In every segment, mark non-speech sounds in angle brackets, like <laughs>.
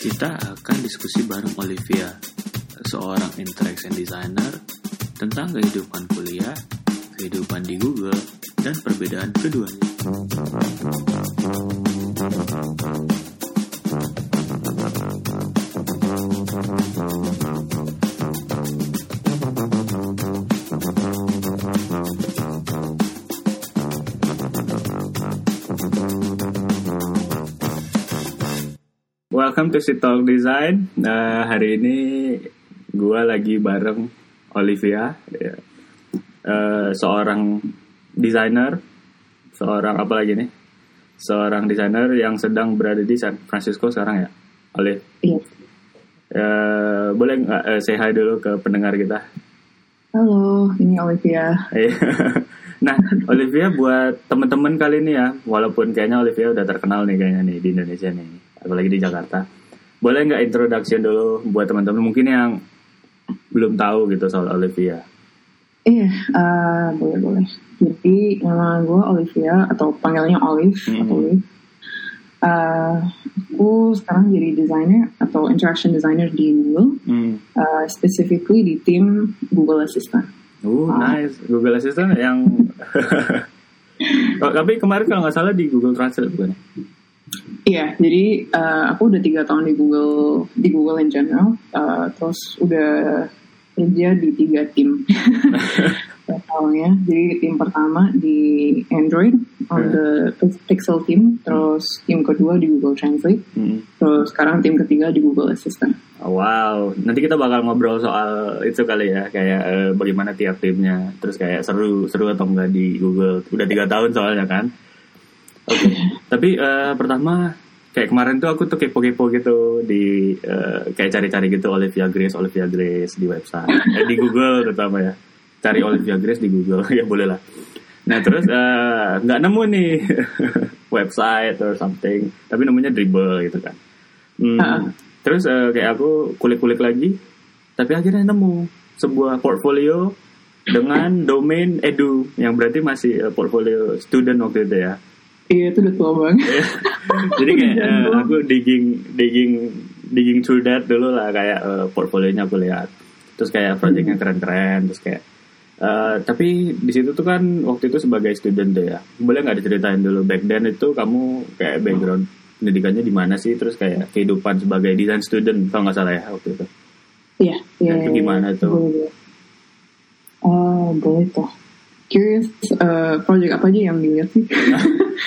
Kita akan diskusi bareng Olivia, seorang interaction designer, tentang kehidupan kuliah, kehidupan di Google, dan perbedaan keduanya. Welcome to Sit Talk Design. Nah, hari ini gua lagi bareng Olivia, ya. Eh, seorang desainer, seorang apa lagi nih? Seorang desainer yang sedang berada di San Francisco sekarang ya, Olive. Iya. Eh, boleh nggak eh, say hi dulu ke pendengar kita? Halo, ini Olivia. Iya. <laughs> nah, Olivia buat teman-teman kali ini ya, walaupun kayaknya Olivia udah terkenal nih kayaknya nih di Indonesia nih, apalagi di Jakarta. Boleh nggak introduction dulu buat teman-teman mungkin yang belum tahu gitu soal Olivia? Iya, eh, boleh boleh. Jadi nama gue Olivia atau panggilnya Olive Mhm. atau Olive. Eh, aku sekarang jadi designer atau interaction designer di Google, Hmm. eh, specifically di tim Google Assistant. Uh, Ah. nice. Google Assistant yang <laughs> Oh, tapi kemarin kalau nggak salah di Google Translate bukan? Ya? Iya, jadi eh, aku udah tiga tahun di Google di Google in general, eh, terus udah kerja di tiga tim. <laughs> Totalnya, jadi tim pertama di Android on Hmm. the Pixel team, terus tim kedua di Google Translate, Hmm. terus sekarang tim ketiga di Google Assistant. Oh, wow, nanti kita bakal ngobrol soal itu kali ya, kayak eh, bagaimana tiap timnya, terus kayak seru seru atau enggak di Google. Udah tiga tahun soalnya kan. Oke, tapi eh, pertama kayak kemarin tuh aku tuh kepo-kepo gitu di eh, kayak cari-cari gitu Olivia Grace, Olivia Grace di website, eh, di Google terutama ya. Cari Olivia Grace di Google <laughs> ya boleh lah. Nah terus eh, nggak nemu nih <laughs> website or something, tapi namanya Dribble gitu kan. Hmm, Ah. Terus eh, kayak aku kulik-kulik lagi, tapi akhirnya nemu sebuah portfolio dengan domain edu yang berarti masih portfolio student waktu itu ya. Iya, itu udah tua banget. Jadi kayak Jago. aku digging digging digging through that dulu lah kayak eh, portfolionya aku lihat. Terus kayak projectnya keren-keren, terus kayak eh, tapi di situ tuh kan waktu itu sebagai student tuh ya. Boleh nggak diceritain dulu back then itu kamu kayak background pendidikannya di mana sih? Terus kayak kehidupan sebagai design student kalau nggak salah ya waktu itu. Iya, iya. Nah, itu gimana tuh? Boleh, boleh. Oh, boleh tuh. Curious, eh, project apa aja yang dilihat sih? <laughs>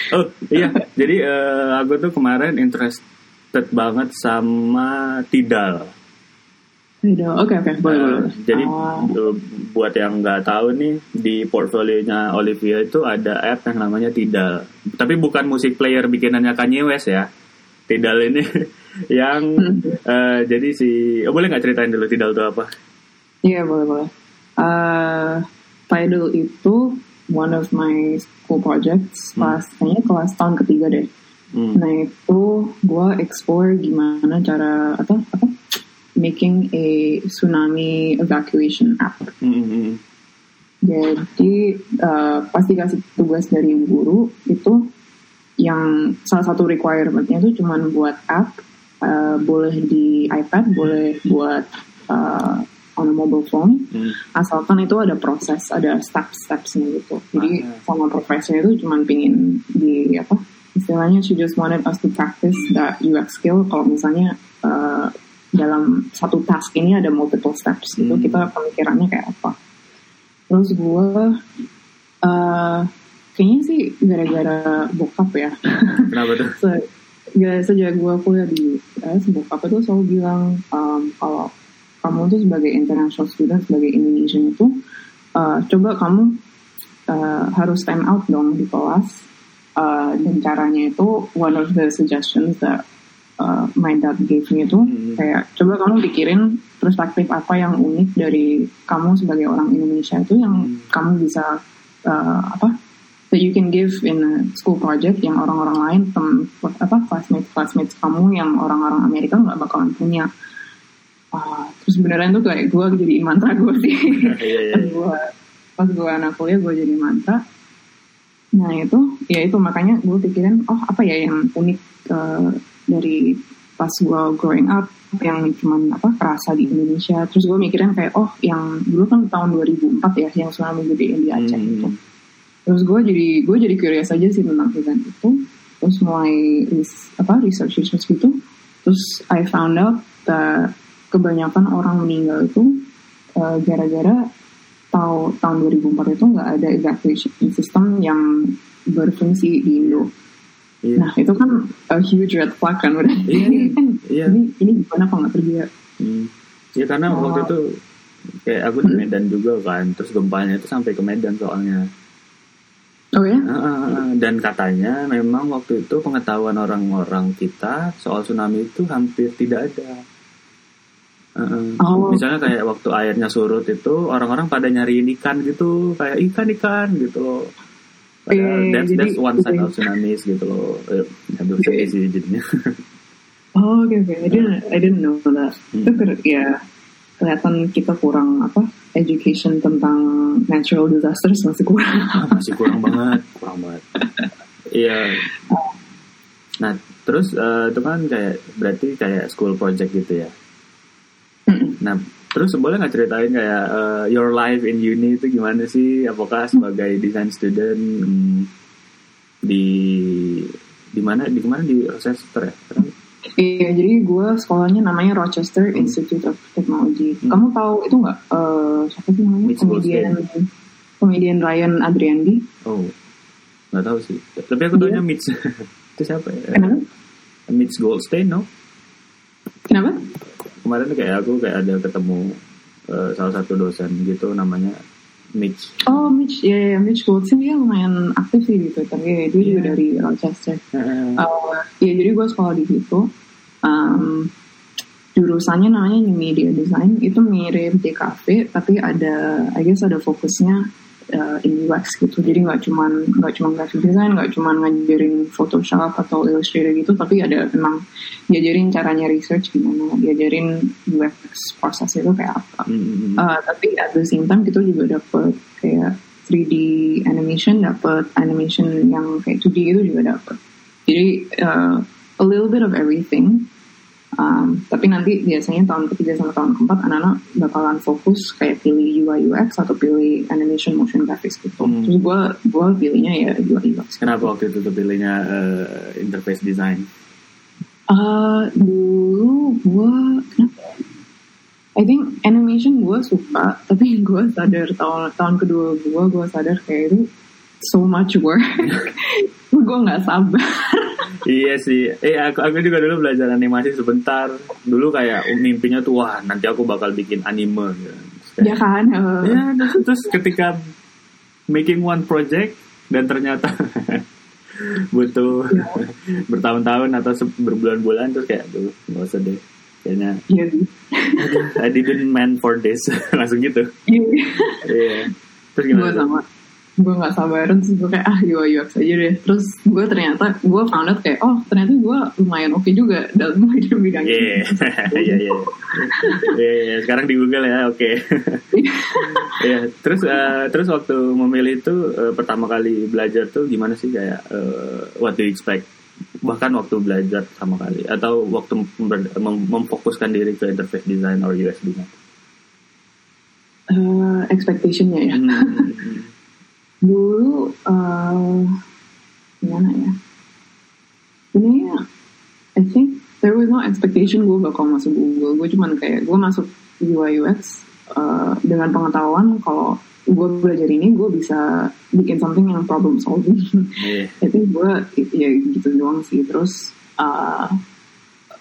Oh iya, jadi eh, aku tuh kemarin interested banget sama Tidal. Aduh, Oke, oke, boleh, boleh. Jadi eh, buat yang nggak tahu nih di portfolionya Olivia itu ada app yang namanya Tidal. Tapi bukan musik player bikinannya Kanye West ya. Tidal ini <laughs> yang eh, jadi si oh, boleh nggak ceritain dulu Tidal itu apa? Iya boleh boleh. Uh, Tidal itu one of my school projects Hmm. pas kayaknya kelas tahun ketiga deh. Hmm. Nah itu gue explore gimana cara apa apa making a tsunami evacuation app. Hmm, hmm, hmm. Jadi uh, pasti kasih tugas dari guru itu yang salah satu requirementnya itu cuman buat app, uh, boleh di iPad, boleh buat uh, on a mobile phone, Hmm. asalkan itu ada proses, ada step-stepsnya gitu. Jadi Ah. sama profesor itu cuman pingin di apa istilahnya she just wanted us to practice that UX skill. Kalau misalnya uh, dalam satu task ini ada multiple steps gitu, Hmm. kita pemikirannya kayak apa. Terus gue uh, kayaknya sih gara-gara bokap ya. Kenapa tuh? <laughs> Ya, sejak gue kuliah di US, bokap itu selalu bilang um, kalau kamu tuh sebagai international student, sebagai Indonesian itu, uh, coba kamu uh, harus stand out dong di kelas. Uh, dan caranya itu, one of the suggestions that uh, my dad gave me itu, Hmm. kayak coba kamu pikirin perspektif apa yang unik dari kamu sebagai orang Indonesia itu yang Hmm. kamu bisa uh, apa that you can give in a school project yang orang-orang lain tem apa classmates classmates kamu yang orang-orang Amerika nggak bakalan punya Ah, terus beneran tuh kayak gue jadi mantra gue sih. <laughs> Iya, iya. pas gue pas gue anak kuliah gue jadi mantra. Nah itu, ya itu makanya gue pikirin, oh apa ya yang unik eh, dari pas gue growing up yang cuman apa kerasa di Indonesia. Terus gue mikirin kayak oh yang dulu kan tahun 2004 ya yang tsunami gede yang di Aceh Hmm. itu. Terus gue jadi gue jadi curious aja sih tentang event itu. Terus mulai ris- apa research research gitu. Terus I found out that kebanyakan orang meninggal itu uh, gara-gara tahu tahun 2004 itu nggak ada evacuation system yang berfungsi di Indo. Iya. Nah itu kan a huge red flag kan udah. Iya, <laughs> Ini kan iya. ini ini gimana kalau nggak terjadi? Hmm. Ya karena Oh. waktu itu kayak aku di Medan juga kan, terus gempanya itu sampai ke Medan soalnya. Oh ya? Ah, ah, ah. Dan katanya memang waktu itu pengetahuan orang-orang kita soal tsunami itu hampir tidak ada. Ah, ah. Oh. Misalnya kayak waktu airnya surut itu orang-orang pada nyariin ikan gitu, kayak ikan-ikan gitu loh. Padahal Eh, that's, jadi- that's one side of tsunamis gitu loh. Eh, sedih sih jadinya. <laughs> Oh oke oke. I didn't I didn't know that. Hmm. Itu ya kelihatan kita kurang apa education tentang natural disasters masih kurang. <laughs> masih kurang banget kurang banget iya nah terus eh, itu kan kayak berarti kayak school project gitu ya. <laughs> nah terus boleh nggak ceritain kayak eh, your life in uni itu gimana sih apakah sebagai design student hmm, di di mana di mana di Rochester ya? Iya, jadi gue sekolahnya namanya Rochester Hmm. Institute of Technology. Hmm. Kamu tahu itu nggak? eh siapa sih namanya? Mitch Komedian, komedian Ryan Adriandi. oh nggak tahu sih tapi aku tahunya Iya. Mitch <laughs> itu siapa ya Kenapa? Mitch Goldstein no Kenapa? Kemarin kayak aku kayak ada ketemu eh, salah satu dosen gitu namanya Mitch Oh, Mitch, ya, ya Mitch Goldstein dia lumayan aktif sih di Twitter. Ya, dia juga Iya. dari Rochester. Heeh. Uh, ya, jadi gue sekolah di situ. Um, jurusannya namanya Media Design. Itu mirip DKV, tapi ada, I guess ada fokusnya uh, in UX gitu. Jadi nggak cuman nggak cuman graphic design, nggak cuman ngajarin Photoshop atau Illustrator gitu, tapi ada memang diajarin caranya research gimana, diajarin UX proses itu kayak apa. Hmm. Uh, tapi at the same time kita juga dapet kayak 3D animation, dapet animation yang kayak 2D itu juga dapet. Jadi uh, a little bit of everything. Um, tapi nanti biasanya tahun ketiga sama tahun keempat anak-anak bakalan fokus kayak pilih UI UX atau pilih animation motion graphics gitu. Hmm. Terus gue gue pilihnya ya UI UX. Kenapa waktu itu tuh pilihnya eh, interface design? Uh, dulu gue kenapa? I think animation gue suka, tapi <laughs> gue sadar tahun tahun kedua gue gue sadar kayak itu so much work. <laughs> gue nggak sabar. Iya sih. Eh aku aku juga dulu belajar animasi sebentar. Dulu kayak mimpinya tuh wah nanti aku bakal bikin anime. gitu. Ya kan? Uh, ya, terus, terus ketika making one project dan ternyata <laughs> butuh bertahun-tahun atau berbulan-bulan terus kayak tuh nggak usah deh kayaknya sih. <laughs> I didn't meant for this <laughs> langsung gitu Iya. iya terus gimana sama gue nggak sabaran terus gue kayak ah UI UX aja deh terus gue ternyata gue found out kayak oh ternyata gue lumayan oke juga dalam <laughs> bidang bidang Iya, iya, iya. Iya, iya. Sekarang di Google ya, oke. <laughs> Iya, terus eh, terus waktu memilih itu eh, pertama kali belajar tuh gimana sih kayak eh, what do you expect? Bahkan waktu belajar pertama kali atau waktu mem- mem- memfokuskan diri ke interface design or UX design. Eh, expectationnya ya Hmm. Dulu eh gimana ya? Ini I think there was no expectation gue bakal masuk Google. Gue cuman kayak gue masuk UI UX eh, dengan pengetahuan kalau gue belajar ini gue bisa bikin something yang problem solving. Iya. <laughs> itu gue ya gitu doang sih. Terus uh,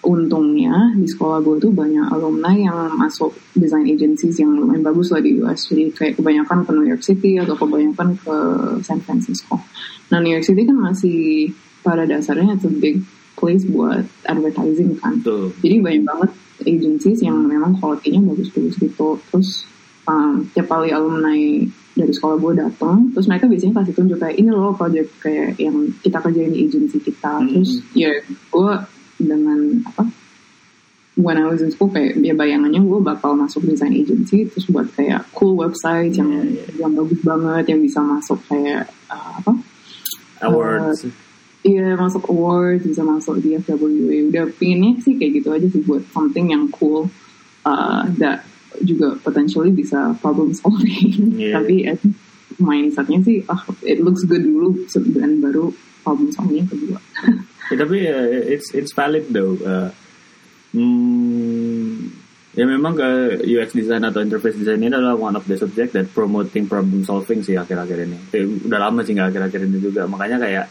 untungnya di sekolah gue tuh banyak alumni yang masuk design agencies yang lumayan bagus lah di US jadi kayak kebanyakan ke New York City atau kebanyakan ke San Francisco. Nah New York City kan masih pada dasarnya itu big place buat advertising kan. Tuh. jadi banyak banget agencies yang memang quality-nya bagus-bagus gitu. Terus um, tiap kali alumni dari sekolah gue datang terus mereka biasanya kasih tunjuk kayak ini loh project kayak yang kita kerjain di agency kita. Hmm. terus ya gue dengan apa when I was in school kayak ya bayangannya gue bakal masuk design agency terus buat kayak cool website yang Iya, iya. yang bagus banget yang bisa masuk kayak uh, apa Awards. Iya masuk awards bisa masuk di FWA udah pinginnya sih kayak gitu aja sih buat something yang cool uh, that juga potentially bisa problem solving Yeah. tapi at mindsetnya sih ah it looks good dulu dan baru problem solving kedua <laughs> Ya, tapi uh, it's it's valid though. Uh, hmm, ya memang ke UX design atau interface design ini adalah one of the subject that promoting problem solving sih akhir-akhir ini. Eh, udah lama sih nggak akhir-akhir ini juga. Makanya kayak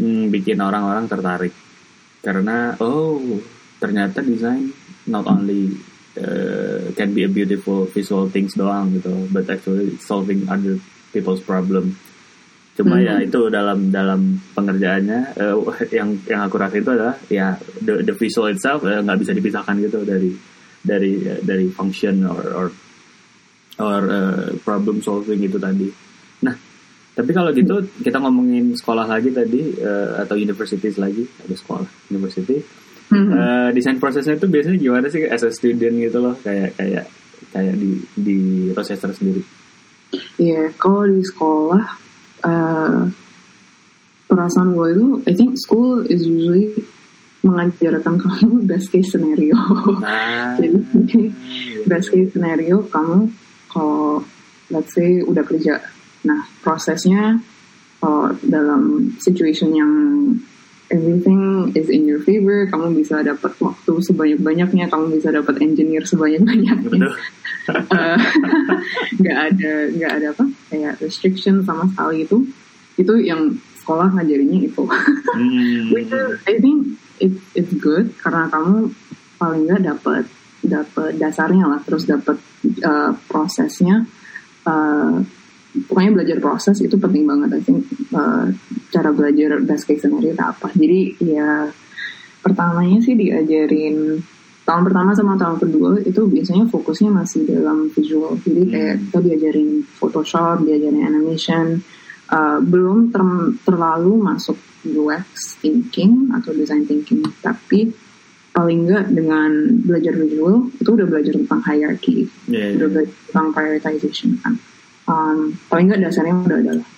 hmm, bikin orang-orang tertarik karena oh ternyata desain not only uh, can be a beautiful visual things doang gitu, but actually solving other people's problem. Cuma ya Mhm. itu dalam dalam pengerjaannya eh, <laughs> yang yang aku rasa itu adalah ya the, the visual itself eh, nggak bisa dipisahkan gitu dari dari eh, dari function or or, or eh, problem solving itu tadi. Nah, tapi kalau gitu kita ngomongin sekolah lagi tadi eh, atau universities lagi ada sekolah university. Mhm. Eh, desain prosesnya itu biasanya gimana sih as a student gitu loh kayak kayak kayak di di Rochester sendiri. Iya, kalau di sekolah eh, perasaan gue itu, I think school is usually mengajarkan kamu <laughs> best case scenario. Nah, Jadi best case scenario kamu kalau let's say udah kerja, nah prosesnya kalau dalam situation yang everything is in your favor, kamu bisa dapat waktu sebanyak-banyaknya, kamu bisa dapat engineer sebanyak-banyaknya. Betul. <laughs> Eh, <laughs> nggak ada nggak ada apa kayak restriction sama sekali itu. Itu yang sekolah ngajarinnya itu. Hmm. <laughs> which is I think it it's good. Karena kamu paling nggak dapat dapat dasarnya lah. Terus dapat eh, prosesnya. Eh, pokoknya belajar proses itu penting banget I think. Eh, cara belajar best case scenario itu apa. Jadi ya pertamanya sih diajarin tahun pertama sama tahun kedua itu biasanya fokusnya masih dalam visual. Jadi kayak kita diajarin Photoshop diajarin animation uh, belum ter- terlalu masuk UX thinking atau design thinking. Tapi paling enggak dengan belajar visual itu udah belajar tentang hierarchy. Iya, iya. udah belajar tentang prioritization kan. Um, paling enggak dasarnya udah ada lah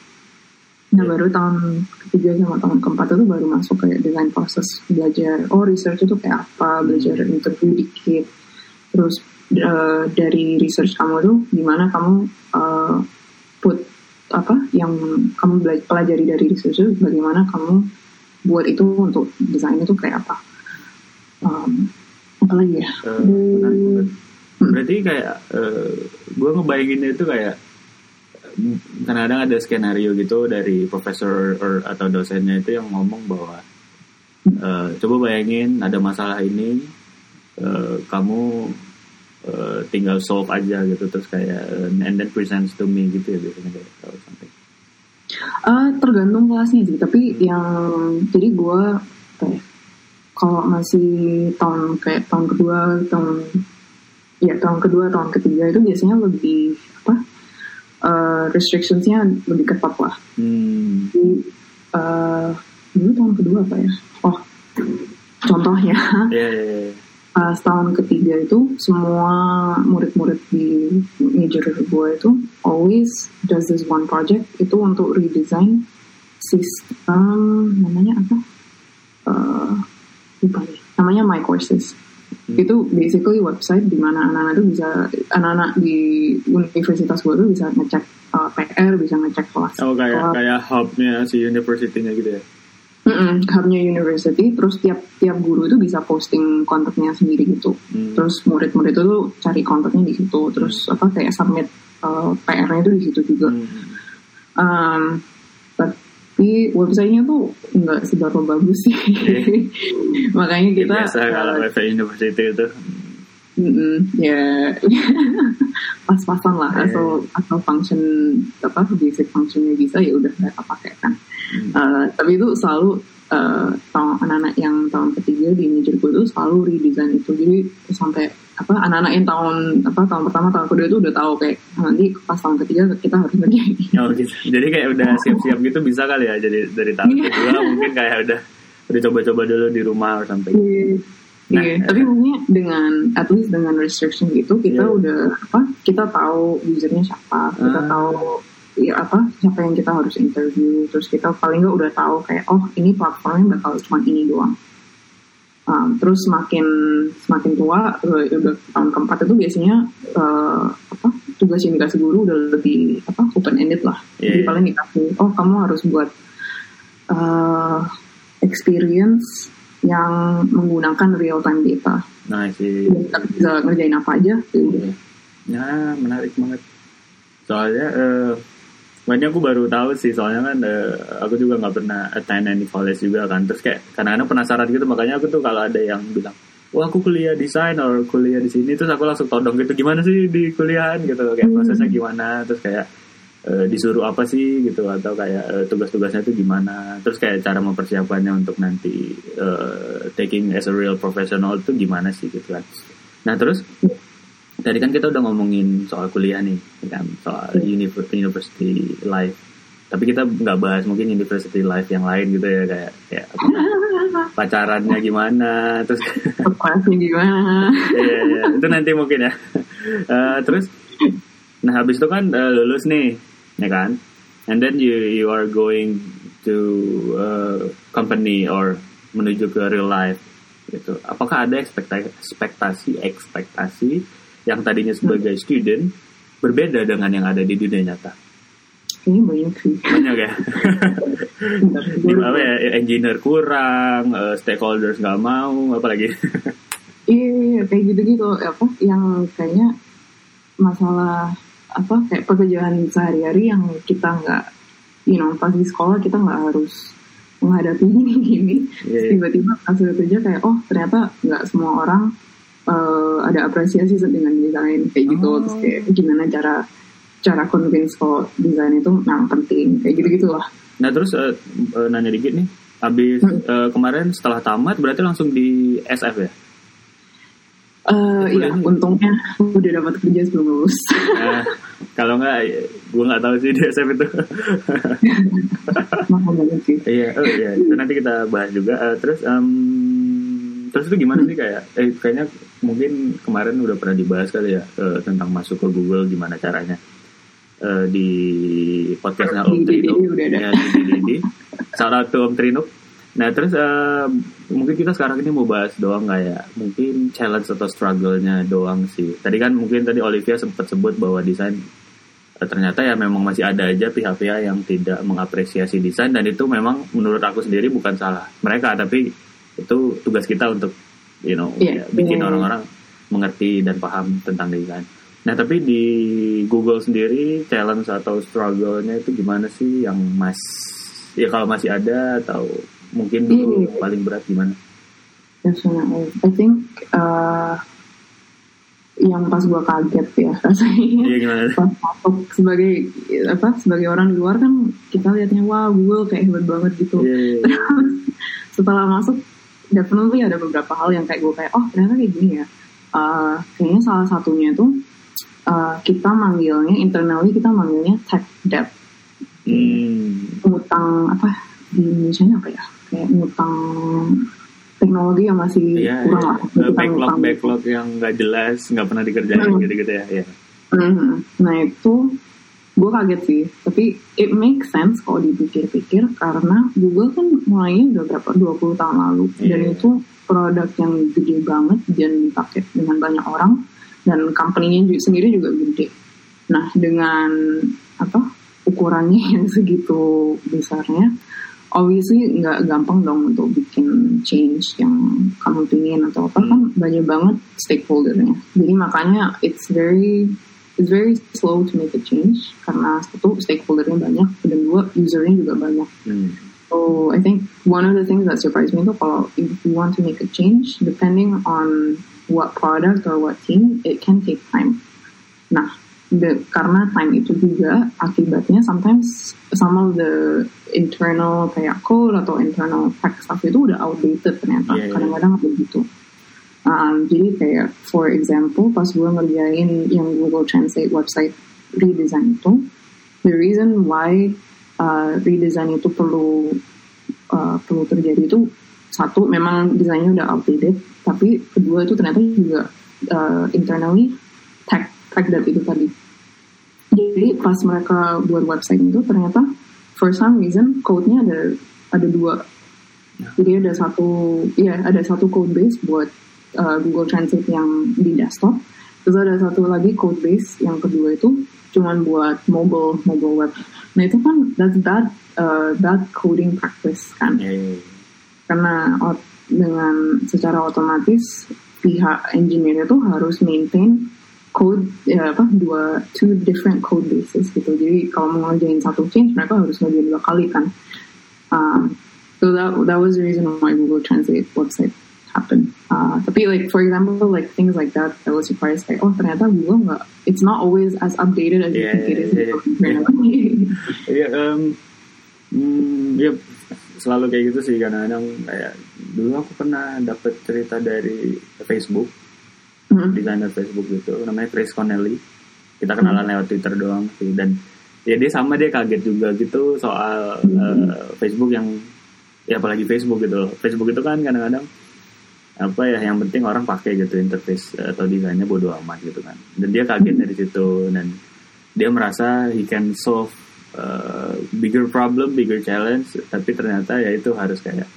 Nah baru tahun ketiga sama tahun keempat itu baru masuk kayak design proses belajar. Oh research itu kayak apa? Belajar interview dikit. Terus eh, dari research kamu tuh gimana kamu eh, put apa yang kamu pelajari dari research itu bagaimana kamu buat itu untuk desain itu kayak apa? Um, apa lagi ya? Menarik banget. Berarti kayak gue ngebayanginnya itu kayak kadang-kadang ada skenario gitu dari profesor or- atau dosennya itu yang ngomong bahwa eh, coba bayangin ada masalah ini eh, kamu eh, tinggal solve aja gitu terus kayak eh, and then presents to me gitu ya biasanya kayak or something. Eh, tergantung kelasnya sih tapi yang jadi gue kayak kalau masih tahun kayak tahun kedua tahun ya tahun kedua tahun ketiga itu biasanya lebih apa eh, restrictionsnya lebih ketat lah Hmm. jadi eh, dulu tahun kedua apa ya oh contohnya Ya, ya, ya. uh, setahun ketiga itu semua murid-murid di major gue itu always does this one project itu untuk redesign sistem namanya apa uh, lupa deh namanya my courses. Itu basically website di mana anak-anak itu bisa anak-anak di universitas gue tuh bisa ngecek uh, PR bisa ngecek kelas Oh kayak kelas kayak hubnya si university-nya gitu ya. Mm-mm, hubnya university terus tiap tiap guru itu bisa posting kontennya sendiri gitu Hmm. terus murid-murid itu tuh cari kontennya di situ terus apa kayak submit uh, PR-nya itu di situ juga Hmm. Um, tapi websitenya tuh nggak seberapa bagus sih <laughs> makanya Ya, kita biasa kalau uh, website university itu. mm-mm, ya <laughs> pas-pasan lah Iya. asal asal function apa basic functionnya bisa ya udah mereka pakai kan Hmm. Uh, tapi itu selalu uh, tahun anak-anak yang tahun ketiga di major gue itu selalu redesign itu jadi sampai apa anak-anak yang tahun apa tahun pertama tahun kedua itu udah tahu kayak "Ah, nanti pas tahun ketiga kita harus ngerjain <laughs> Oh gitu. Jadi kayak udah siap-siap gitu bisa kali ya. Jadi dari tahun Iya. kedua mungkin kayak udah udah coba-coba dulu di rumah or something. Iya, Nah, Iya, eh. tapi mungkin dengan at least dengan restriction gitu kita Iya. udah apa kita tahu usernya siapa kita Ah. tahu ya apa siapa yang kita harus interview terus kita paling nggak udah tahu kayak oh ini platformnya bakal cuma ini doang Um, terus semakin semakin tua uh, udah tahun keempat itu biasanya uh, apa tugas yang dikasih guru udah lebih apa open ended lah Iya, jadi iya. paling dikasih oh kamu harus buat uh, experience yang menggunakan real time data Nah sih. Jadi kita bisa ngerjain apa aja ya. Ya menarik banget. Soalnya eh Makanya aku baru tahu sih soalnya kan eh, aku juga nggak pernah attend any college juga kan. Terus kayak kadang-kadang penasaran gitu makanya aku tuh kalau ada yang bilang wah aku kuliah desain atau kuliah di sini terus aku langsung todong gitu gimana sih di kuliahan? Gitu kayak prosesnya gimana terus kayak eh, disuruh apa sih gitu atau kayak eh, tugas-tugasnya itu gimana. Terus kayak cara mempersiapkannya untuk nanti eh, taking as a real professional itu gimana sih gitu kan. Nah terus tadi kan kita udah ngomongin soal kuliah nih ya kan soal univer- university life tapi kita nggak bahas mungkin university life yang lain gitu ya kayak kayak apa, <laughs> pacarannya gimana terus Kelasnya gimana <laughs> Iya, iya. itu nanti mungkin ya. Eh, terus, nah habis itu kan eh, lulus nih, ya kan? And then you you are going to eh, company or menuju ke real life gitu. Apakah ada ekspektasi ekspektasi ekspektasi yang tadinya sebagai student berbeda dengan yang ada di dunia nyata? ini banyak sih Banyak ya. <laughs> Di apa ya, engineer kurang, eh, stakeholders nggak mau, apalagi. <laughs> Iya, iya, kayak gitu-gitu apa yang kayaknya masalah apa kayak pekerjaan sehari-hari yang kita nggak, you know, pas di sekolah kita nggak harus menghadapi <laughs> ini gini. Iya, iya. Tiba-tiba udah kerja kayak oh ternyata nggak semua orang eh, ada apresiasi dengan desain kayak gitu. Oh. Terus kayak gimana cara cara convince kalau desain itu memang penting kayak gitu-gitu lah. Nah terus eh, eh, nanya dikit nih, habis eh, kemarin setelah tamat berarti langsung di SF ya? Eh iya, untungnya udah dapat kerja sebelum lulus. Nah, kalau nggak, gue nggak tahu sih di SF itu. Mahal banget sih. iya, oh iya, itu nanti kita bahas juga. Eh, terus, em, terus itu gimana sih kayak? Eh, kayaknya mungkin kemarin udah pernah dibahas kali ya eh, tentang masuk ke Google gimana caranya. Eh, di podcastnya Om Trino. Ya, di DDD. Shout out to Om Trino. Nah terus eh, mungkin kita sekarang ini mau bahas doang kayak mungkin challenge atau struggle-nya doang sih. Tadi kan mungkin tadi Olivia sempat sebut bahwa desain ternyata ya memang masih ada aja pihak-pihak yang tidak mengapresiasi desain dan itu memang menurut aku sendiri bukan salah mereka tapi itu tugas kita untuk you know Iya. ya, bikin Iya. orang-orang mengerti dan paham tentang desain. Nah tapi di Google sendiri challenge atau struggle-nya itu gimana sih yang mas ya kalau masih ada atau mungkin dulu Iya. paling berat gimana? Definitely. I think uh, yang pas gua kaget ya <laughs> rasanya Iya gimana? pas masuk sebagai apa sebagai orang di luar kan kita lihatnya wah Google kayak hebat banget gitu. Iya, iya, iya. <laughs> Setelah masuk definitely ada beberapa hal yang kayak gue kayak oh ternyata kayak gini ya. Uh, kayaknya salah satunya tuh uh, kita manggilnya internally kita manggilnya tech debt Hmm. ngutang apa di Indonesia apa ya kayak ngutang teknologi yang masih Iya, kurang iya. lah Kita backlog ngutang. backlog yang nggak jelas nggak pernah dikerjain Hmm. gitu-gitu ya. Iya. Mhm. nah itu gue kaget sih. Tapi it makes sense kalau dipikir-pikir karena Google kan mulainya udah berapa? 20 tahun lalu. Dan Iya. itu produk yang gede banget dan dipakai dengan banyak orang. Dan company-nya sendiri juga gede. Nah dengan apa? ukurannya <laughs> yang segitu besarnya obviously nggak gampang dong untuk bikin change yang kamu pingin atau apa. Kan banyak banget stakeholdernya. Jadi makanya it's very it's very slow to make a change karena satu stakeholdernya banyak dan dua usernya juga banyak Hmm. So I think one of the things that surprised me itu kalau if you want to make a change, depending on what product or what team, it can take time. Nah, the, karena time itu juga akibatnya sometimes some of the internal kayak code atau internal tech stuff itu udah outdated ternyata. Yeah, yeah. Kadang-kadang begitu. Um, jadi kayak for example pas gue ngerjain yang Google Translate website redesign itu, the reason why uh, redesign itu perlu uh, perlu terjadi itu satu memang desainnya udah outdated, tapi kedua itu ternyata juga uh, internally tech tech debt itu tadi. jadi pas mereka buat website itu ternyata for some reason code-nya ada ada dua jadi ada satu ya ada satu code base buat uh, Google Translate yang di desktop. Terus ada satu lagi code base yang kedua itu cuman buat mobile mobile web. Nah itu kan that that uh, that coding practice kan? Ya, ya, ya. karena ot- dengan secara otomatis pihak engineer itu harus maintain code ya apa dua two different code bases gitu. Jadi kalau mau ngerjain satu change mereka harus ngerjain dua kali kan? Um, so that that was the reason why Google Translate website happened uh, tapi like for example like things like that I was surprised like oh ternyata Google nggak it's not always as updated as you Yeah, think it is yeah, yeah. Iya, em, hmm, ya selalu kayak gitu sih kadang-kadang kayak dulu aku pernah dapet cerita dari Facebook Mhm. desainer Facebook gitu namanya Chris Connelly kita kenalan lewat Twitter doang sih dan ya dia sama dia kaget juga gitu soal eh, Facebook yang ya apalagi Facebook gitu. Facebook itu kan kadang-kadang apa ya yang penting orang pakai gitu interface eh, atau desainnya bodo amat gitu kan dan dia kaget dari situ dan dia merasa he can solve uh, bigger problem bigger challenge tapi ternyata ya itu harus kayak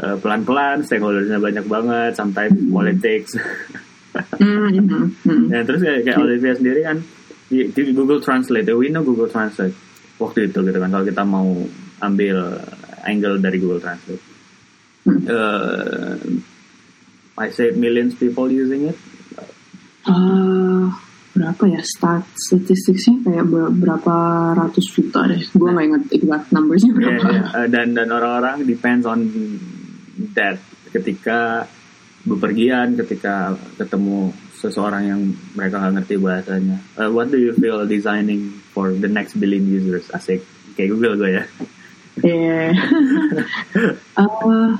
uh, pelan-pelan stakeholdersnya banyak banget sometimes politics Mhm, mhm. ya terus kayak, kayak Olivia sendiri kan di, di Google Translate we know Google Translate waktu itu gitu kan kalau kita mau ambil angle dari Google Translate Hmm. uh, I say millions people using it Eh, berapa ya stat statistiknya kayak ber- berapa ratus juta deh gue nggak inget exact numbersnya Yeah, berapa yeah. Uh, dan dan orang-orang depends on that ketika bepergian, ketika ketemu seseorang yang mereka nggak ngerti bahasanya. Uh, what do you feel designing for the next billion users? Asik, kayak Google gue ya. Iya. <laughs> Eh,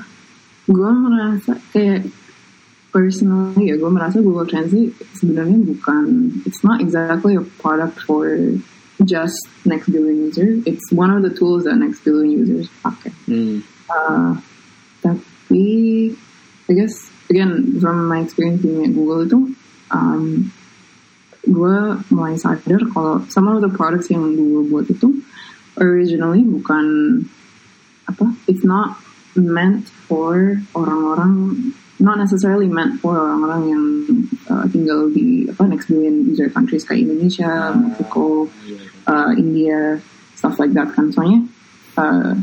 gue merasa kayak personally ya gue merasa Google Translate sebenarnya bukan it's not exactly a product for just next billion users it's one of the tools that next billion users pakai Hmm. Uh, tapi I guess again from my experience being at Google itu um, gue mulai sadar kalau some of the products yang Google buat itu originally bukan apa it's not meant for orang-orang not necessarily meant for orang-orang yang uh, tinggal di apa next billion user countries kayak Indonesia, Mexico, uh, India, stuff like that kan soalnya uh,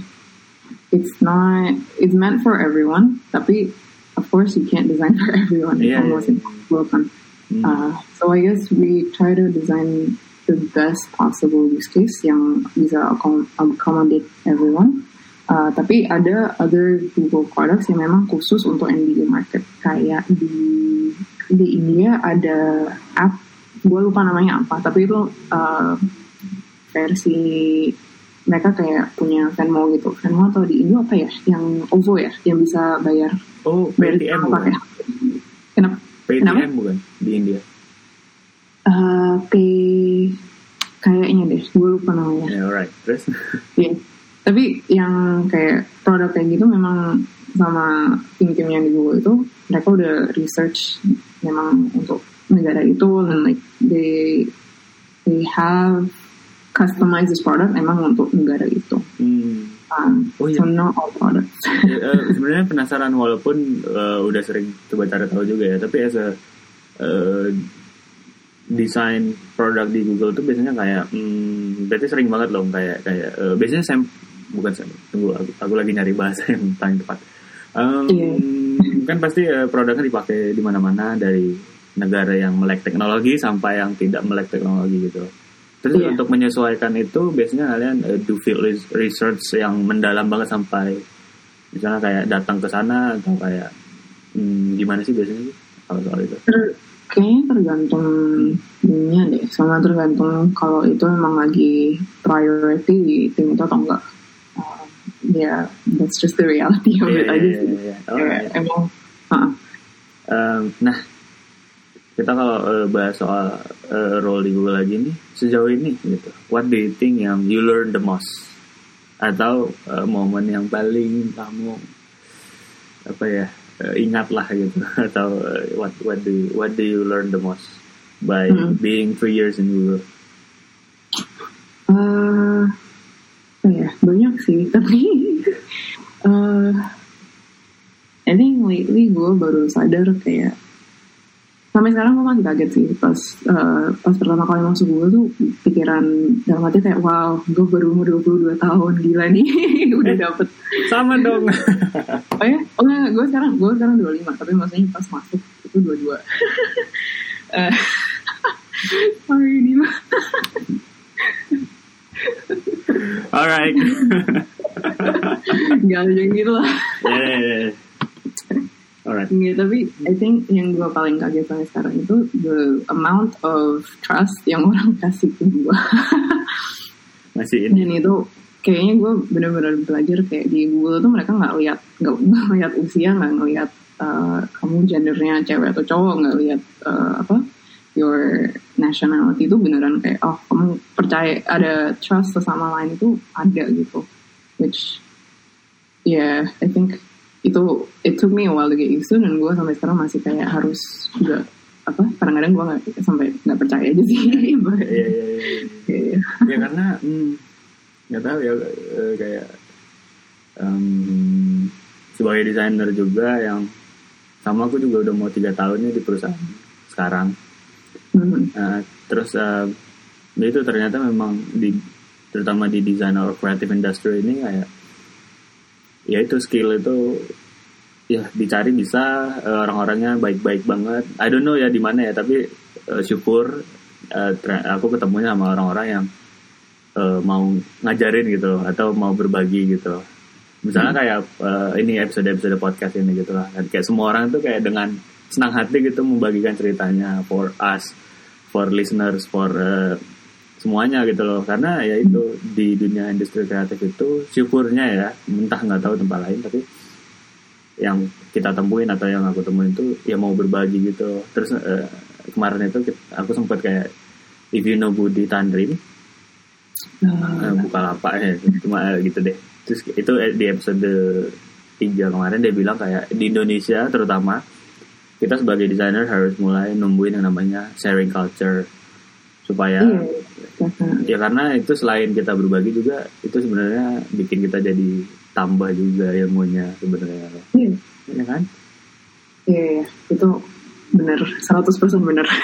it's not it's meant for everyone tapi of course you can't design <laughs> for everyone. It's almost yeah, yeah. impossible. Hmm. uh, so I guess we try to design the best possible use case yang bisa accom- accommodate everyone Uh, tapi ada other Google products yang memang khusus untuk NBD market kayak di di India ada app gue lupa namanya apa tapi itu uh, versi mereka kayak punya Venmo gitu Venmo atau di Indo apa ya yang OVO ya yang bisa bayar Oh, apa bukan? ya kenapa PayTM bukan di India. uh, pay kayaknya deh gue lupa namanya Ya, alright. Terus? Iya. Tapi yang kayak produk kayak gitu memang sama tim-tim yang di Google itu mereka udah research memang untuk negara itu dan like they they have customized this product emang untuk negara itu. Hmm. Um, Oh, iya. So not all products. <laughs> Ya, eh, sebenarnya penasaran walaupun eh, udah sering coba cari tahu juga ya tapi as a eh, desain produk di Google tuh biasanya kayak hmm, berarti sering banget loh kayak kayak eh, biasanya sam bukan sam tunggu aku, aku lagi nyari bahasa yang paling tepat Em, Iya. kan pasti eh, produknya dipakai di mana-mana dari negara yang melek teknologi sampai yang tidak melek teknologi gitu terus Iya. untuk menyesuaikan itu biasanya kalian eh, do field res- research yang mendalam banget sampai misalnya kayak datang ke sana atau kayak hmm, gimana sih biasanya sih kalau soal itu Ter- kayaknya tergantung ininya deh, sama tergantung kalau itu memang lagi priority di tim itu atau enggak. Uh, ya, that's just the reality of it Iya, aja sih. iya, iya. Oh, Kayak iya. emang, uh, Em, nah kita kalau eh, bahas soal eh, role di Google lagi nih sejauh ini gitu what do you think yang you learn the most atau eh, momen yang paling kamu apa ya eh, ingat lah gitu <laughs> atau eh, what what do you, what do you learn the most by Hmm. being three years in Google Eh, apa ya banyak sih tapi eh I think lately gue baru sadar kayak sampai sekarang gue masih kaget sih pas eh, pas pertama kali masuk gue tuh pikiran dalam hati kayak wow gue baru umur 22 tahun gila nih <laughs> udah dapet Sama dong. <laughs> oh ya oh enggak gue sekarang gue sekarang 25 tapi maksudnya pas masuk itu 22 <laughs> Eh, sorry Dima Alright. Gak ada yang gitu lah yeah, yeah, yeah. Alright. Nggak, tapi I think yang gue paling kaget sampai sekarang itu the amount of trust yang <laughs> orang kasih ke gue. Masih ini. Dan itu kayaknya gue benar-benar belajar kayak di Google tuh mereka nggak lihat nggak nggak lihat usia nggak ngelihat uh, kamu gendernya cewek atau cowok nggak lihat uh, apa your nationality itu beneran kayak oh kamu percaya ada trust sesama lain itu ada gitu which yeah I think itu it took me a while to get used to dan gue sampai sekarang masih kayak harus juga apa kadang-kadang gue nggak sampai nggak percaya aja sih Iya, iya, iya, yeah. <laughs> ya karena hmm, nggak tahu ya eh, kayak em, sebagai desainer juga yang sama aku juga udah mau tiga tahun nih di perusahaan sekarang Hmm. Eh, terus ya itu ternyata memang di terutama di design or creative industry ini kayak ya itu skill itu ya dicari bisa eh, orang-orangnya baik-baik banget. I don't know ya di mana ya tapi eh, syukur ter- aku ketemunya sama orang-orang yang eh, mau ngajarin gitu atau mau berbagi gitu misalnya kayak eh, ini episode-episode podcast ini gitu lah. Dan kayak semua orang tuh kayak dengan senang hati gitu membagikan ceritanya for us for listeners for eh, semuanya gitu loh. Karena ya itu di dunia industri kreatif itu syukurnya ya entah nggak tahu tempat lain tapi yang kita temuin atau yang aku temuin itu ya mau berbagi gitu. Terus eh, kemarin itu kit- aku sempat kayak if you know Budi Tandrin Uh, eh, buka lapak ya cuma eh, gitu deh. Terus itu di episode 3 kemarin dia bilang kayak di Indonesia terutama kita sebagai desainer harus mulai numbuhin yang namanya sharing culture supaya iya. Ya karena itu selain kita berbagi juga itu sebenarnya bikin kita jadi tambah juga ilmunya sebenarnya iya ya kan iya iya. itu benar 100% benar <laughs>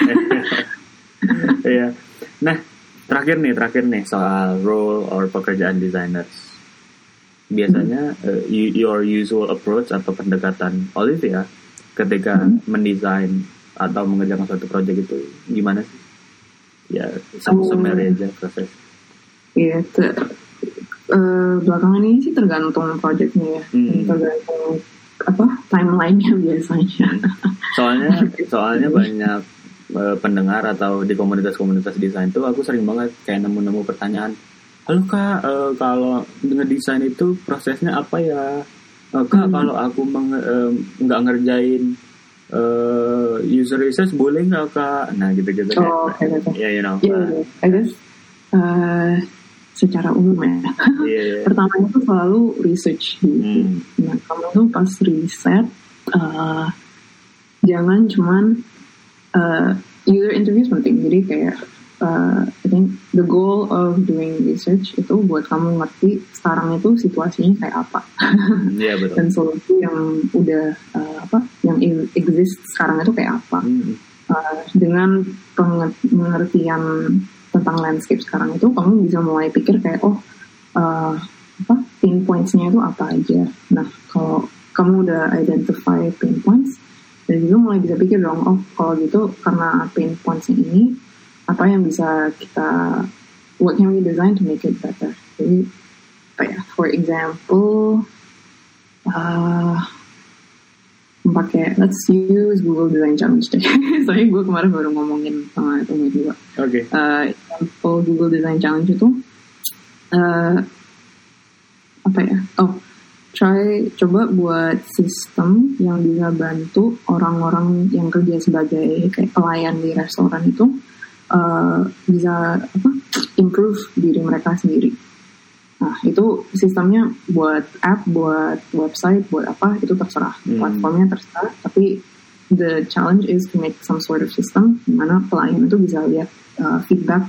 Iya. Nah, terakhir nih, terakhir nih soal role or pekerjaan designers. Biasanya eh, y- your usual approach atau pendekatan Olivia ketika mendesain atau mengerjakan suatu project itu gimana sih? Ya, Oh. summary aja proses. iya te- eh, belakangan ini sih tergantung projectnya ya Hmm. tergantung apa timelinenya <laughs> biasanya Soalnya, <laughs> soalnya banyak eh, pendengar atau di komunitas-komunitas desain tuh aku sering banget kayak nemu-nemu pertanyaan. Halo kak, eh, kalau ngedesain itu prosesnya apa ya? Eh, kak, Hmm. kalau aku nggak ngerjain eh, user research boleh nggak kak? Nah gitu-gitu. oh oke oke Ya, you know. iya iya. I guess eh, secara umum ya Iya, iya. <laughs> pertama itu selalu research gitu. Hmm. Nah, kamu tuh pas riset, uh, jangan cuman uh, user interview penting. Jadi kayak, uh, I think the goal of doing research itu buat kamu ngerti sekarang itu situasinya kayak apa. Iya betul. <laughs> Dan solusi yang udah, uh, yang exist sekarang itu kayak apa. Hmm. Uh, dengan penge- pengertian tentang landscape sekarang itu kamu bisa mulai pikir kayak oh uh, apa pain points-nya itu apa aja. Nah kalau kamu udah identify pain points dan juga mulai bisa pikir dong oh kalau gitu karena pain points ini apa yang bisa kita what can we design to make it better. Jadi apa ya for example uh, pakai let's use Google Design Challenge <laughs> deh. Soalnya gue kemarin baru ngomongin sama temen juga. Oke. Uh, example Google Design Challenge itu uh, apa ya? Oh, try coba buat sistem yang bisa bantu orang-orang yang kerja sebagai kayak pelayan di restoran itu uh, bisa apa? improve diri mereka sendiri. Nah, itu sistemnya buat app, buat website, buat apa, itu terserah. Hmm. Platformnya terserah, tapi the challenge is to make some sort of system di mana pelayan itu bisa lihat uh, feedback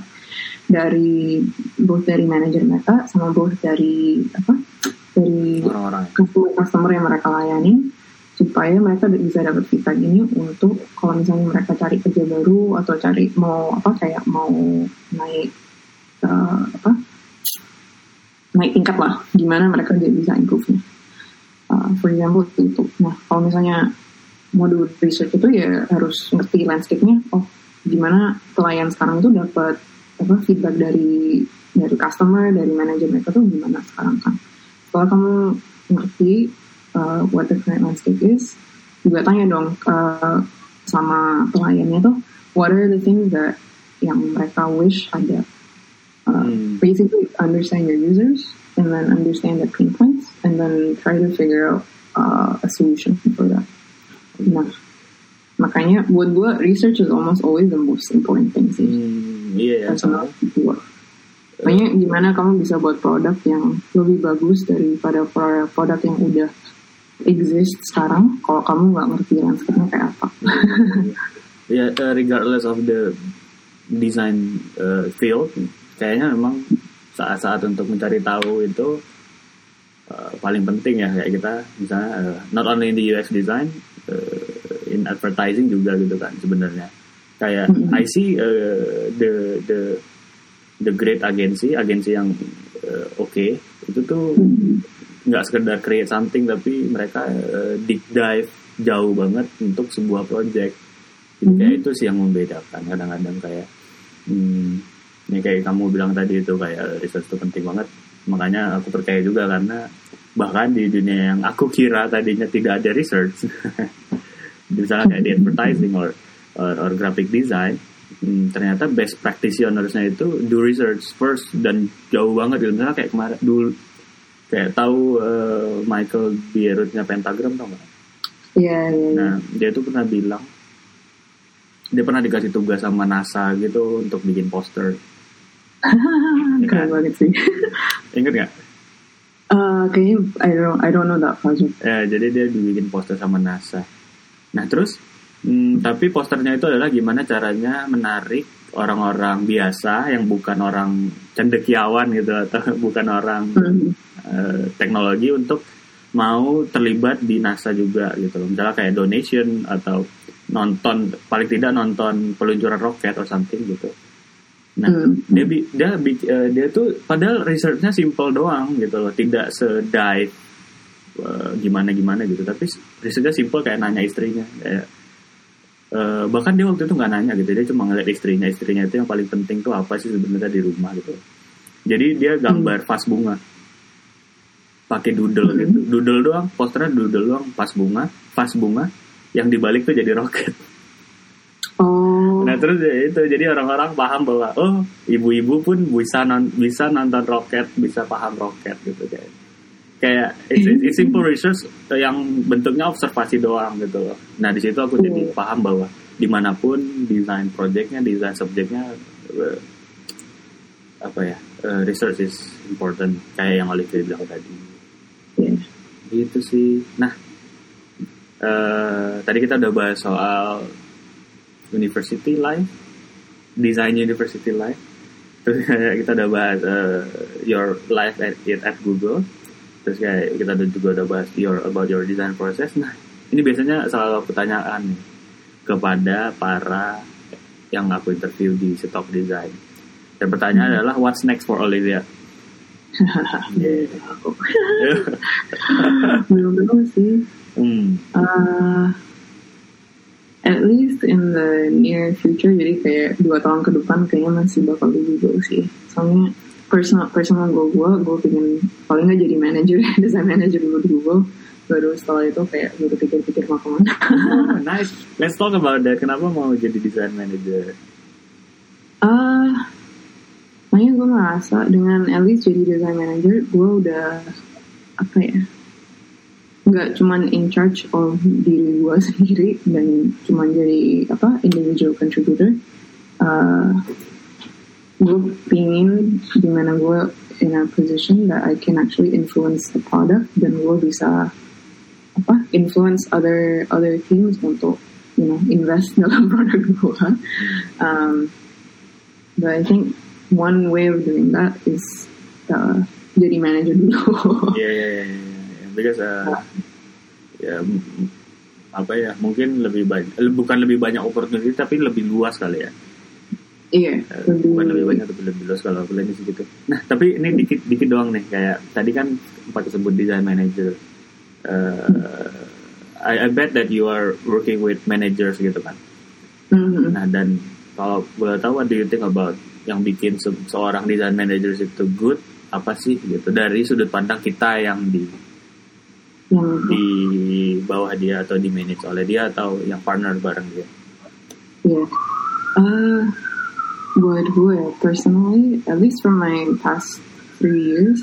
dari both dari manajer mereka sama both dari apa dari orang-orang customer customer yang mereka layani supaya mereka bisa dapat feedback ini untuk kalau misalnya mereka cari kerja baru atau cari mau apa kayak mau naik uh, apa naik tingkat lah gimana mereka bisa improve-nya. Uh, for example itu nah kalau misalnya do research itu ya harus ngerti landscape-nya oh gimana pelayan sekarang itu dapat apa feedback dari dari customer dari manajer mereka tuh gimana sekarang kan. Setelah kamu ngerti uh, what the current landscape is juga tanya dong uh, sama pelayannya tuh what are the things that yang mereka wish ada uh, Hmm. basically understand your users and then understand the pain points and then try to figure out uh, a solution for that. Nah. Makanya buat gue research is almost always the most important thing sih. Hmm, iya ya. personal gue makanya gimana kamu bisa buat produk yang lebih bagus daripada produk, produk yang udah exist sekarang kalau kamu nggak ngerti landscape-nya kayak apa? <laughs> Ya, uh, regardless of the design uh, field, kayaknya memang saat-saat untuk mencari tahu itu uh, paling penting ya kayak kita misalnya uh, not only in the UX design, uh, in advertising juga gitu kan sebenarnya. Kayak Mhm. I see uh, the the the great agency, agensi yang uh, oke itu tuh nggak sekedar create something tapi mereka uh, deep dive jauh banget untuk sebuah project. Jadi Mhm. kayak itu sih yang membedakan. Kadang-kadang kayak hmm, ini kayak kamu bilang tadi itu kayak research itu penting banget. Makanya aku percaya juga karena bahkan di dunia yang aku kira tadinya tidak ada research, <laughs> misalnya kayak di <laughs> advertising or or, or graphic design, hmm, ternyata best practitionersnya itu do research first dan jauh banget gitu. Misalnya kayak kemarin dulu kayak tahu uh, Michael Bierutnya Pentagram tau nggak? Iya, iya, iya. Nah dia tuh pernah bilang dia pernah dikasih tugas sama NASA gitu untuk bikin poster. Keren banget sih. Ingat nggak? Uh, kayaknya I don't I don't know that project. Ya, jadi dia dibikin poster sama NASA. Nah terus, hmm, tapi posternya itu adalah gimana caranya menarik orang-orang biasa yang bukan orang cendekiawan gitu atau <laughs> bukan orang Hmm. eh, teknologi untuk mau terlibat di NASA juga gitu loh. Misalnya kayak donation atau nonton paling tidak nonton peluncuran roket atau something gitu. Nah, Hmm. dia dia bi- eh, dia tuh padahal researchnya simple doang gitu loh, tidak se-dive eh, gimana-gimana gitu. Tapi researchnya simple kayak nanya istrinya kayak eh, bahkan dia waktu itu nggak nanya gitu, dia cuma ngeliat istrinya, istrinya itu yang paling penting tuh apa sih sebenarnya di rumah gitu. Jadi dia gambar vas bunga pakai doodle Hmm. gitu, doodle doang, posternya doodle doang, vas bunga, vas bunga, yang dibalik tuh jadi roket. Oh. Nah terus ya itu jadi orang-orang paham bahwa oh ibu-ibu pun bisa non, bisa nonton roket, bisa paham roket gitu kayak kayak it's, it's- it's simple research yang bentuknya observasi doang gitu loh. Nah di situ aku jadi Hmm. paham bahwa di mana pun desain projectnya, desain subjeknya eh, apa ya eh, research is important kayak yang Olivier bilang tadi. Iya. Gitu sih. Nah eh, tadi kita udah bahas soal university life, design university life. Terus kayak kita udah bahas eh, your life at, at Google. Terus kayak kita udah juga udah bahas your about your design process. Nah, ini biasanya selalu pertanyaan kepada para yang aku interview di Stock Design. Dan pertanyaan adalah what's next for Olivia? <laughs> Yeah. <laughs> Belum tahu sih. hmm. Uh, at least in the near future, jadi kayak dua tahun ke depan kayaknya masih bakal di Google sih. Soalnya personal personal goal gue, gue pengen paling nggak jadi manager, <laughs> design manager dulu di Google. Baru setelah itu kayak baru pikir-pikir mau ke mana. Oh, nice. Let's talk about that. Kenapa mau jadi design manager? Ah, makanya gue merasa dengan at least jadi design manager, gue udah apa ya? Nggak cuman in charge of diri gue <laughs> sendiri dan cuman jadi apa individual contributor. Uh, gue pingin di mana gue in a position that I can actually influence the product dan gue bisa apa influence other other teams untuk you know invest <laughs> dalam produk gue. Um, but I think one way of doing that is uh, jadi manager dulu. Iya iya iya. Because uh, ya apa ya mungkin lebih banyak bukan lebih banyak opportunity tapi lebih luas kali ya. Iya, Eh, bukan lebih banyak tapi lebih luas kalau aku sih gitu. Nah tapi ini dikit dikit doang nih kayak tadi kan sempat disebut design manager. Uh, I, I bet that you are working with managers gitu kan. Mhm. Nah dan kalau boleh tahu what do you think about yang bikin se- seorang design manager itu good apa sih gitu dari sudut pandang kita yang di Yang di bawah dia atau di manage oleh dia atau yang partner bareng dia. Iya. Uh, buat gue personally, at least for my past three years,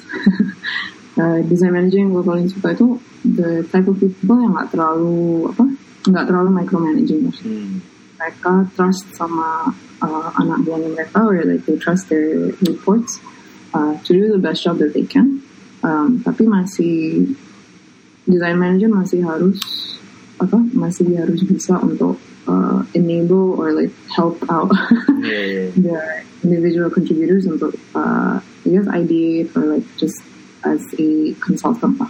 <laughs> uh, design manager yang gue paling suka itu the type of people yang nggak terlalu apa, nggak terlalu micromanaging. Hmm. Mereka trust sama uh, anak buahnya mereka, or like they trust their reports uh, to do the best job that they can. Um, tapi masih design manager masih harus apa masih harus bisa untuk uh, enable or like help out <laughs> Iya, iya. <laughs> the individual contributors untuk uh, I guess ideate or like just as a consultant lah.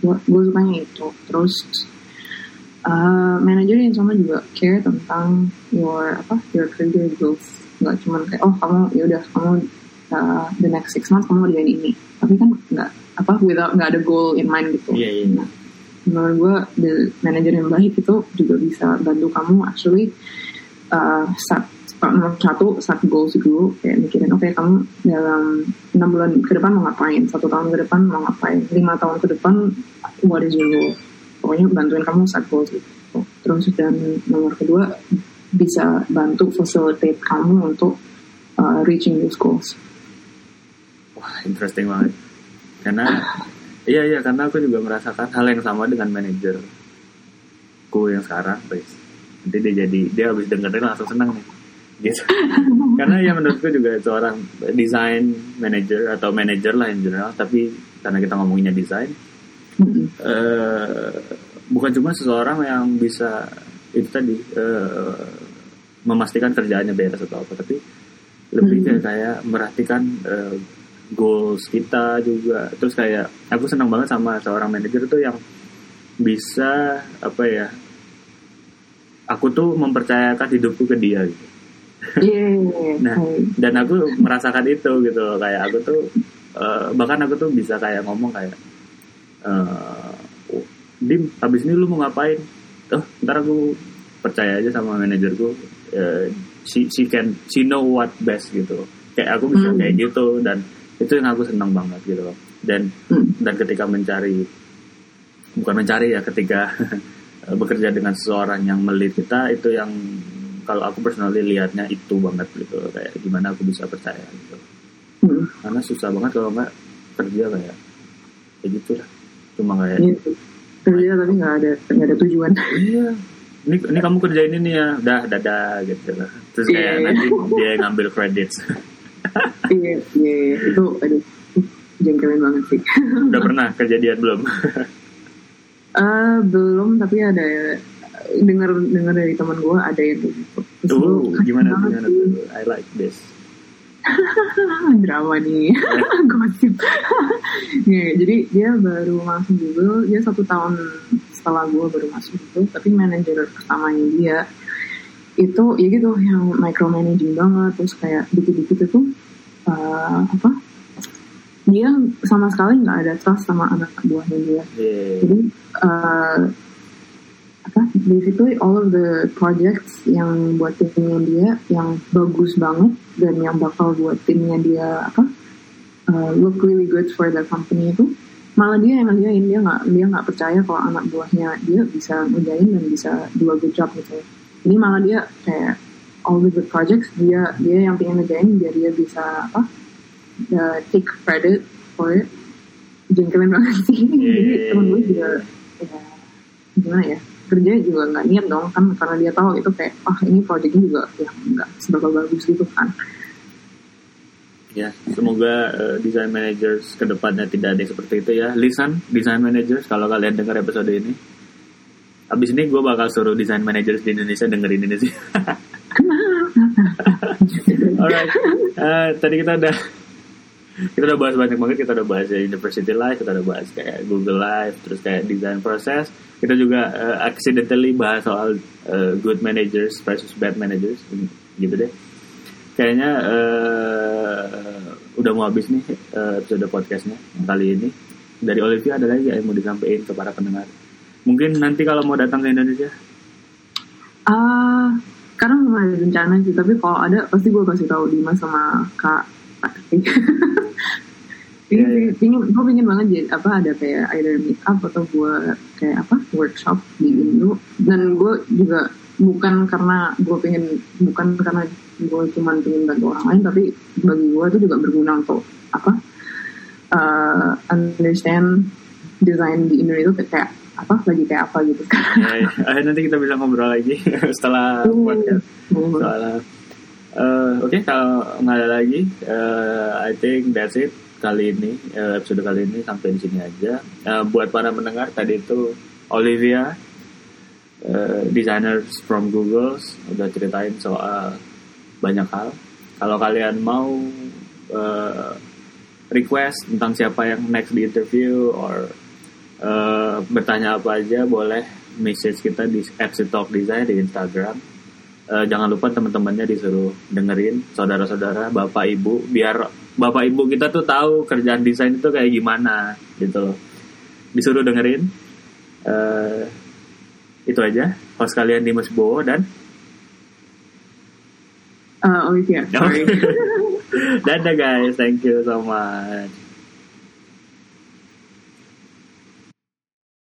Gue sukanya itu. Terus uh, manager yang sama juga care tentang your apa your career goals. Nggak cuma kayak oh kamu ya udah kamu uh, the next six months kamu kerjain ini. Tapi kan nggak apa without nggak ada goal in mind gitu. Iya, iya. Nah, menurut gue the manager yang baik itu juga bisa bantu kamu actually uh, set nomor satu set goals dulu kayak mikirin oke kamu dalam enam bulan ke depan mau ngapain satu tahun ke depan mau ngapain lima tahun ke depan what is your goal pokoknya bantuin kamu set goals gitu terus dan nomor kedua bisa bantu facilitate kamu untuk uh, reaching those goals Wah, interesting banget. Karena iya iya karena aku juga merasakan hal yang sama dengan manajerku yang sekarang, guys. Nanti dia jadi dia habis dengerin langsung senang nih. Gitu. <laughs> karena ya menurutku juga seorang design manager atau manager lah in general, tapi karena kita ngomonginnya desain, eh, bukan cuma seseorang yang bisa itu tadi eh, memastikan kerjaannya beres atau apa, tapi lebih ke Hmm. kayak merhatikan eh, goals kita juga. Terus kayak aku senang banget sama seorang manajer tuh yang bisa apa ya? Aku tuh mempercayakan hidupku ke dia gitu. yeah Nah, dan aku merasakan itu gitu loh. kayak aku tuh eh, bahkan aku tuh bisa kayak ngomong kayak "Oh, dim habis ini lu mau ngapain oh ntar aku percaya aja sama manajerku eh, she she can she know what best gitu kayak aku bisa Hmm. kayak gitu dan itu yang aku senang banget gitu loh. Dan Hmm. dan ketika mencari bukan mencari ya ketika <laughs> bekerja dengan seseorang yang melit kita itu yang kalau aku personally lihatnya itu banget gitu kayak gimana aku bisa percaya gitu. Hmm. karena susah banget kalau nggak kerja kayak kayak gitu lah cuma kayak sih. kerja tapi nggak ada nggak ada tujuan. Iya. Ini ini kamu kerjain ini ya. Udah dadah gitu lah terus kayak Iya. nanti dia ngambil credits <laughs> iya iya iya. itu aduh jengkelin banget sih. Udah pernah kejadian belum? <laughs> Eh belum tapi ada dengar dengar dari teman gue ada yang gitu. Terus tuh "Keren gimana gimana sih." tuh? I like this. <laughs> Drama nih. <laughs> Gosip. Nih, jadi dia baru masuk Google. Dia satu tahun setelah gue baru masuk Google tapi manajer pertamanya dia itu ya gitu yang micromanaging banget terus kayak dikit-dikit itu eh, apa dia sama sekali nggak ada trust sama anak buahnya dia. Yeah. jadi uh, apa basically all of the projects yang buat timnya dia yang bagus banget dan yang bakal buat timnya dia apa uh, look really good for the company itu malah dia yang ngerjain. Dia nggak dia nggak percaya kalau anak buahnya dia bisa ngerjain dan bisa do a good job gitu ini malah dia kayak all the good projects dia dia yang pengen ngerjain biar dia bisa apa uh, take credit for it jengkelin banget sih <laughs> jadi Yeah. temen gue juga ya, gimana ya kerja juga nggak niat dong kan karena dia tahu itu kayak ah ini projectnya juga yang nggak seberapa bagus gitu kan Ya, semoga eh, design managers ke depannya tidak ada seperti itu ya. Lisan, design managers, kalau kalian dengar episode ini. Abis ini gue bakal suruh design managers di Indonesia dengerin ini sih. <laughs> Alright, uh, tadi kita udah kita udah bahas banyak banget. Kita udah bahas ya University Life kita udah bahas kayak Google Life terus kayak design proses. Kita juga uh, accidentally bahas soal uh, good managers versus bad managers. Gitu deh. Kayaknya uh, udah mau habis nih uh, episode podcastnya kali ini. Dari Olivia ada lagi yang mau disampaikan ke para pendengar mungkin nanti kalau mau datang ke Indonesia. Ah uh, sekarang belum ada rencana sih tapi kalau ada pasti gue kasih tahu Dimas sama kak <laughs> Iya, yeah, pingin, gue pingin banget jadi apa ada kayak either meet up atau gue kayak apa workshop di Indo. Dan gue juga bukan karena gue pengen bukan karena gue cuma pengen bantu orang lain tapi bagi gue itu juga berguna untuk apa uh, understand desain di Indo itu kayak apa lagi kayak apa gitu kan ya, ya. nanti kita bisa ngobrol lagi <laughs> setelah uh, podcast uh, oke okay, kalau nggak ada lagi uh, I think that's it kali ini uh, episode kali ini sampai di sini aja. Uh, buat para mendengar tadi itu Olivia, uh, designers from Google, udah ceritain soal banyak hal. Kalau kalian mau uh, request tentang siapa yang next di interview or uh, bertanya apa aja boleh message kita di Talk Design di Instagram. Uh, jangan lupa teman-temannya disuruh dengerin saudara-saudara, bapak ibu biar bapak ibu kita tuh tahu kerjaan desain itu kayak gimana gitu loh. Disuruh dengerin. Uh, itu aja. Host kalian Dimas Bowo dan? Uh, Olivia. <laughs> Sorry dadah guys thank you so much